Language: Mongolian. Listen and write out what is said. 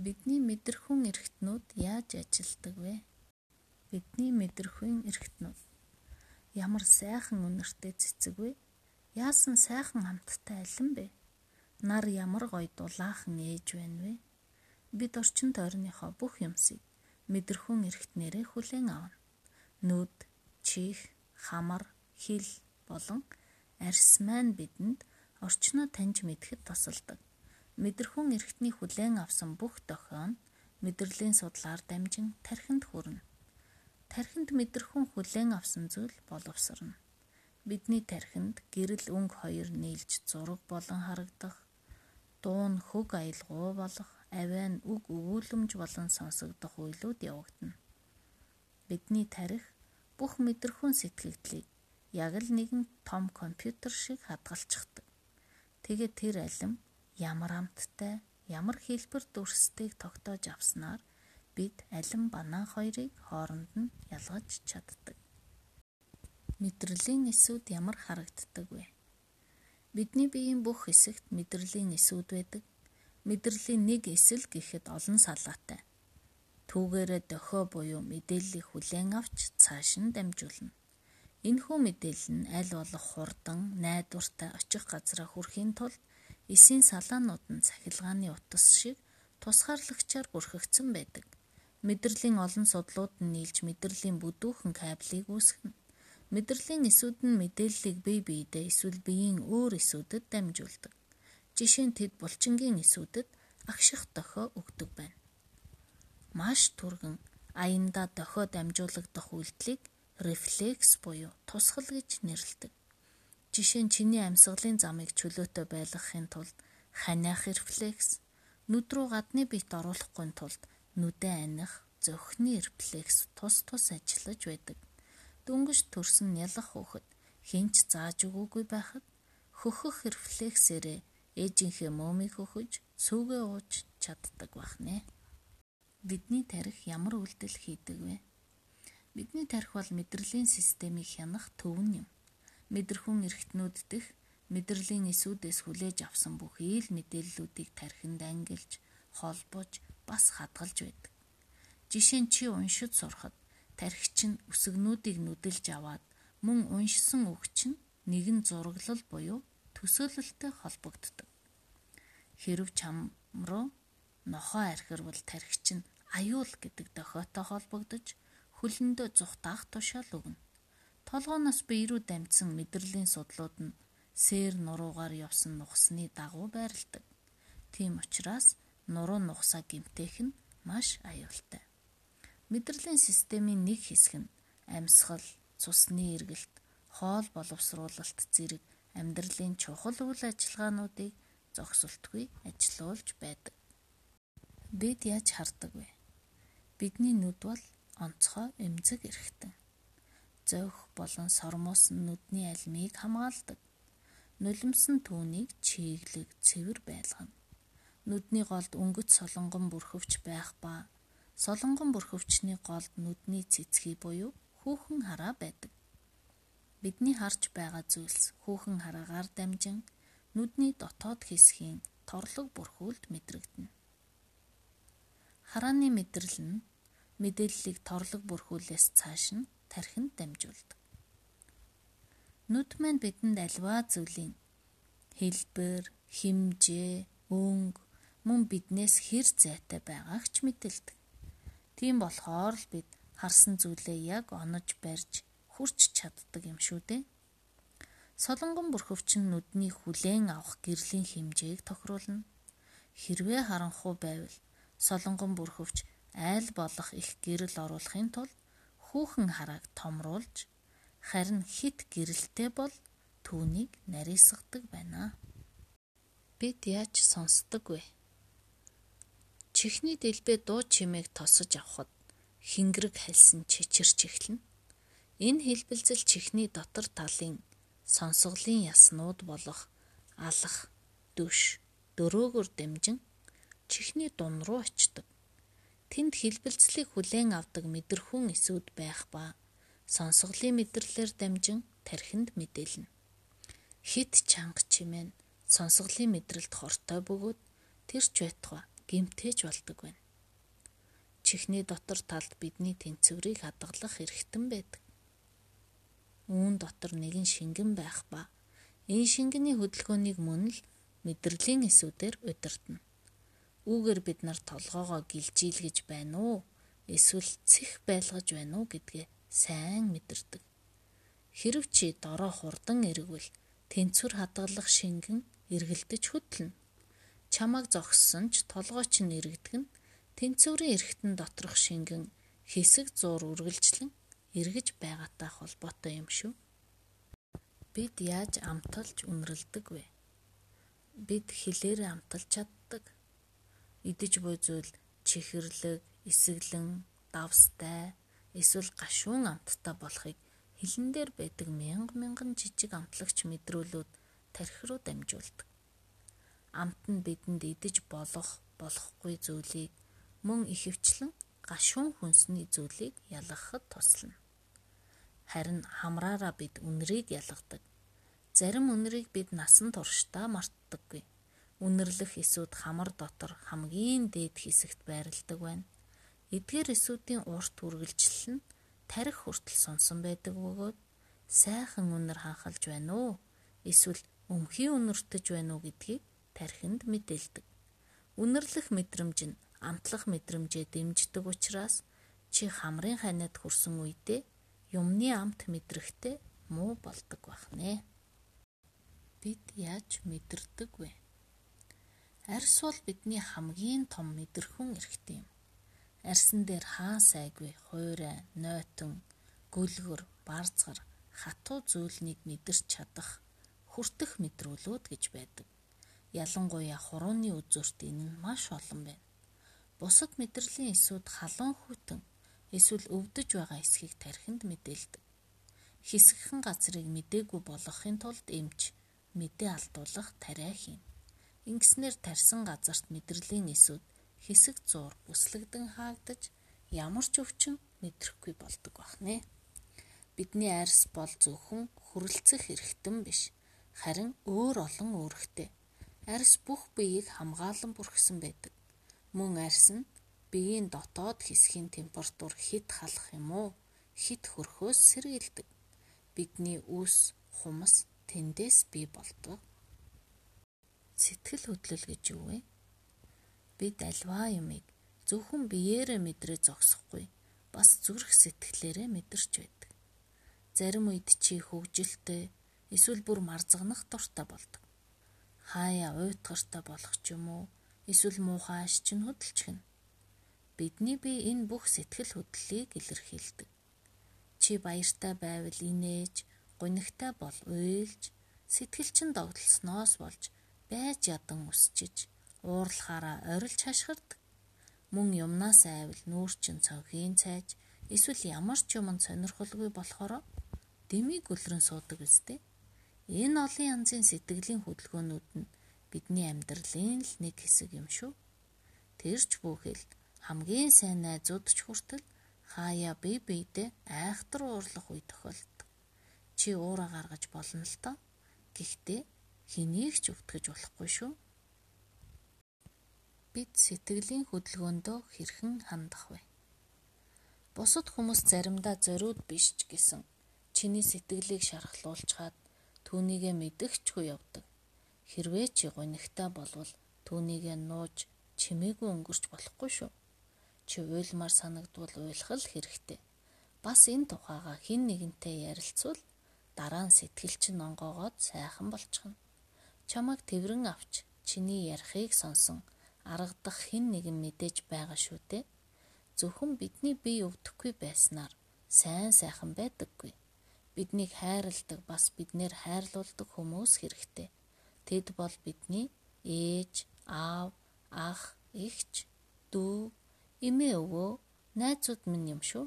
Бидний мэдрэхүүн эрхтнүүд яаж ажилдаг вэ? Бидний мэдрэхүйн эрхтнүүд ямар сайхан үнэртэй цэцэг вэ? Яасан сайхан амттай алин бэ? Нар ямар гоё дулаахан ээж байна вэ? Бид орчин тойрныхоо бүх юмсыг мэдрэхүүн эрхтнэрээ хүлээн авна. Нүд, чих, хамар, хил болон арьс маань бидэнд орчноо таньж мэдэхэд тусалдаг. Мэдрэхүүн эрхтний хүлээн авсан бүх дохио нь мэдрэлийн судлаар дамжин тархинд хүрнэ. Тархинд мэдрэхүүн хүлээн авсан зүйл боловсрно. Бидний тархинд гэрэл өнгө хоёр нийлж зураг болон харагдах, дуу нь хөг аялгуу болох, авиа нь үг өгүүлэмж болон сонсогдох үйлүүд явагдана. Бидний тарих бүх мэдрэхүүн сэтгэгдлийг яг л нэгэн том компьютер шиг хадгалчихдаг. Тэгээд тэр алим ямар амттай, ямар хэлбэр дүрстийг тогтоож авснаар бид алим банан хоёрыг хооронд нь ялгаж чаддаг. Мэдрэлийн эсүүд ямар харагддаг вэ? Бидний биеийн бүх хэсэгт мэдрэлийн эсүүд байдаг. Мэдрэлийн нэг эсэл гэхэд олон салаатай. Түүгээрээ дохио буюу мэдээллийг хүлээн авч цааш нь дамжуулна. Энэхүү мэдээлэл нь аль болох хурдан, найдвартай очих газраа хүрэхийн тулд эсийн салаанууд нь цахилгааны утас шиг тусгаарлагчаар бүрхэгдсэн байдаг. Мэдрэлийн олон судлууд нь нийлж мэдрэлийн бүдүүхэн кабелийг үүсгэнэ. Мэдрэлийн эсүүд нь мэдээллийг бие биедээ эсвэл биеийн өөр эсүүдэд дамжуулдаг. Жишээ нь тэд булчингийн эсүүдэд агших дохио өгдөг байна. Маш түргэн аяндаа дохио дамжуулагдах үйлдэлийг рефлекс буюу тусгал гэж нэрлэдэг. Жишээ нь чиний амьсгалын замыг чөлөөтэй байлгахын тулд ханиах рефлекс, нүд рүү гадны биет оруулахгүй тулд нүдэ аних, зөхний рефлекс тус тус ажиллаж байдаг. Дөнгөж төрсөн нялх хөөхд хинч зааж өгөөгүй байхад хөхөх рефлексээрээ ээжийнхээ мөөмийг хөхөж сүүгээ ууж чаддаг бахнэ. Бидний тарих ямар үйлдэл хийдэг вэ? Бидний тарих бол мэдрэлийн системийг хянах төвн юм. Мэдрэхүүн эрхтнүүд дэх мэдрэлийн эсүүдээс хүлээж авсан бүх ил мэдээллүүдийг тархинд ангилж, холбож, бас хадгалж байдаг. Жишээ нь чи уншиж сурахад тархич нь үсгнүүдийг нүдэлж аваад мөн уншсан үг чинь нэгэн зураглал буюу төсөөлөлтэй холбогддог. Хэрв чам руу нохоо архирвал тархич нь аюул гэдэг дохиотой холбогдож хөлөндөө зүх даах тушаал өгнө. Толгооноос бие рүү дамжсан мэдрэлийн судлууд нь сэр нуруугаар явсан нухсны дагуу байрладаг. Тийм учраас нуруу нухсаа гимтэх нь маш аюултай. Мэдрэлийн системийн нэг хэсэг нь амьсгал, цусны эргэлт, хоол боловсруулалт зэрэг амьдралын чухал үйл ажиллагаануудыг зогсолтгүй ажилуулж байдаг. Бид яаж хардаг вэ? Бидний нүд бол онцгой эмзэг эрхтэн. Зөөх болон сормоос нүдний алимыг хамгаалдаг. Нулимсан түүнийг чиглэг цэвэр байлгана. Нүдний голд өнгөц солонгон бүрхөвч байх ба солонгон бүрхөвчний голд нүдний цэцгий буюу хүүхэн хараа байдаг. Бидний харж байгаа зүйлс хүүхэн хараагаар дамжин нүдний дотоод хэсгийн торлог бүрхүүлд мэдрэгдэнэ. Харааны мэдрэл нь мэдээллийг торлог бүрхүүлээс цааш нь тархинд дамжуулдаг. Нүд маань бидэнд альва зүйлийн хэлбэр, хэмжээ, өнгө мөн биднээс хэр зайтай байгааг ч мэдэлдэг. Тийм болохоор л бид харсан зүйлээ яг онож барьж хүрч чаддаг юм шүү дээ. Солонгон бүрхөвч нь нүдний хүлээн авах гэрлийн хэмжээг тохируулна. Хэрвээ харанхуй байвал солонгон бүрхөвч айл болох их гэрэл оруулахын тулд хүүхэн харааг томруулж харин хит гэрэлтэй бол түүнийг нарийсгадаг байна. Бид яаж сонсдог вэ? Чихний дэлбээ дуу чимээг тосож авахд хингэрэг хальсан чичирч эхлэнэ. Энэ хэлбэлзэл чихний дотор талын сонсголын яснууд болох алах, дүш, дөрөөгөр дэмжин чихний дун руу очдог. Тэнд хэлбэлцлийг хүлээн авдаг мэдрэхүүн эсүүд байх ба сонсголын мэдрэлээр дамжин тархинд мэдээлнэ. Хит чанга чимээ нь сонсголын мэдрэлд хортой бөгөөд тэр ч байтугай гимтээж болдог байна. Чихний дотор талд бидний тэнцвэрийг хадгалах эрхтэн байдаг. Үүн дотор нэгэн шингэн байх ба энэ шингэний хөдөлгөөнийг мөн л мэдрэлийн эсүүдээр удирдна. Үүгээр бид нар толгоогоо гэлжийлгэж байна уу? Эсвэл цэх байлгаж байна уу гэдгээ сайн мэдэрдэг. Хэрв чи дороо хурдан эргвэл тэнцвэр хадгалах шингэн эргэлдэж хөдлөнө. Чамаг зогссон ч толгой чинь эргэдэг нь тэнцвэрийн эргэтэн доторх шингэн хэсэг зур үргэлжлэн эргэж байгаатай холбоотой юм шүү. Бид яаж амталж үнэрлдэг вэ? Бид хилээр амталж чаддаг. Идэж буй зүйл чихэрлэг, эсэглэн, давстай, эсвэл гашуун амттай болохыг хилэн дээр байдаг мянга мянган жижиг амтлагч мэдрүүлүүд тархи руу дамжуулдаг. Амт нь бидэнд идэж болох болохгүй зүйлийг мөн ихэвчлэн гашуун хүнсний зүйлийг ялгахад туслана. Харин хамраараа бид үнэрийг ялгадаг. Зарим үнэрийг бид насан туршдаа мартдаггүй. Үнэрлэх эсүүд хамар дотор хамгийн дээд хэсэгт байрладаг байна. Эдгээр эсүүдийн урт үргэлжлэл нь тарих хүртэл сонсон байдаг бөгөөд сайхан үнэр ханхалж байна уу? Эсвэл өмхий үнэртэж байна уу гэдгийг тархинд мэдээлдэг. Үнэрлэх мэдрэмж нь амтлах мэдрэмжээ дэмждэг учраас чи хамрын ханиад хүрсэн үедээ юмны амт мэдрэхтэй муу болдог бахнэ. Бид яаж мэдэрдэг вэ? Арьс бол бидний хамгийн том мэдрэхүн эрхтэй юм. Арьсан дээр хаа сайгүй хуурай, нойтон, гөлгөр, барцгар, хатуу зүйлнийг мэдэрч чадах хүртэх мэдрүүлүүд гэж байдаг. Ялангуяа хурууны үзүүрт энэ нь маш олон байна. Бусад мэдрэлийн эсүүд халуун хүтэн эсвэл өвдөж байгаа эсхийг тархинд мэдээлдэг. Хэсэгхэн газрыг мдээгүй болгохын тулд эмч мэдээ алдуулах тариа хийн. Ингэснээр тарьсан газарт мэдрэлийн эсүүд хэсэг зуур бүслэгдэн хаагдаж ямар ч өвчин мэдрэхгүй болдог бахнэ. Бидний арьс бол зөвхөн хүрэлцэх эрхтэн биш харин өөр олон үүрэгтэй. Арьс бүх биеийг хамгаалan бүрхсэн байдаг. Мөн арьс нь биеийн дотоод хэсгийн температур хэд халах юм уу? Хэд хөрхөөс сэргийлдэг. Бидний үс, хумс тэндээс бий болдог. Сэтгэл хөдлөл гэж юу вэ? Бид альваа юмыг зөвхөн биеэрээ мэдрээ зогсохгүй бас зүрх сэтгэлээрээ мэдэрч байдаг. Зарим үед чи хөвгөлтэй эсвэл бүр марзагнах дуртай болдог. Хаяа уйтгартай болох ч юм уу эсвэл муухай аш чинь хөдөлчихнэ. Бидний бие энэ бүх сэтгэл хөдлөлийг илэрхийлдэг. Чи баяртай байвал инээж, гунигтай бол уйлж, сэтгэл чинь догтлсноос болж байж ядан өсчиж, уурлахаараа орилж хашгирдаг. Мөн юмнаас айвал нүүрчин цонхийн цайж, эсвэл ямар ч юмд сонирхолгүй болохоор дэмий гөлрөн суудаг үстэй. Энэ олон янзын сэтгэлийн хөдөлгөөнүүд нь бидний амьдралын л нэг хэсэг юм шүү. Тэрч бүхэл хамгийн сайн найзууд ч хүртэл хаяа бие биедээ айхтар уурлах үе тохиолддог. Чи уураа гаргаж болно л доо. Гэхдээ хэнийг ч өвтгөж болохгүй шүү. Бид сэтгэлийн хөдөлгөөндөө хэрхэн хандах вэ? Бусад хүмүүс заримдаа зориуд биш ч гэсэн чиний сэтгэлийг шархлуулчаад түүнийгэ мэдгчгүй явдаг. Хэрвээ чи гонигтай болвол түүнийгэ нууж чимээгүй өнгөрч болохгүй шүү. Чи уйлмаар санагдвал уйлах л хэрэгтэй. Бас энэ тухайга хин нэгэнтэй ярилцвал дараа нь сэтгэл чинь онгоогоод сайхан болчихно. Чамайг тэрэн авч чиний ярихыг сонсон арга дах хин нэгэн мэдээж байгаа шүү дээ. Зөвхөн бидний бие өвдөхгүй байснаар сайн сайхан байдаггүй биднийг хайрладаг бас биднэр хайрлуулдаг хүмүүс хэрэгтэй. Тэд бол бидний ээж, аав, ах, эгч, дүү, эмээ өвөө, найзууд минь юм шүү.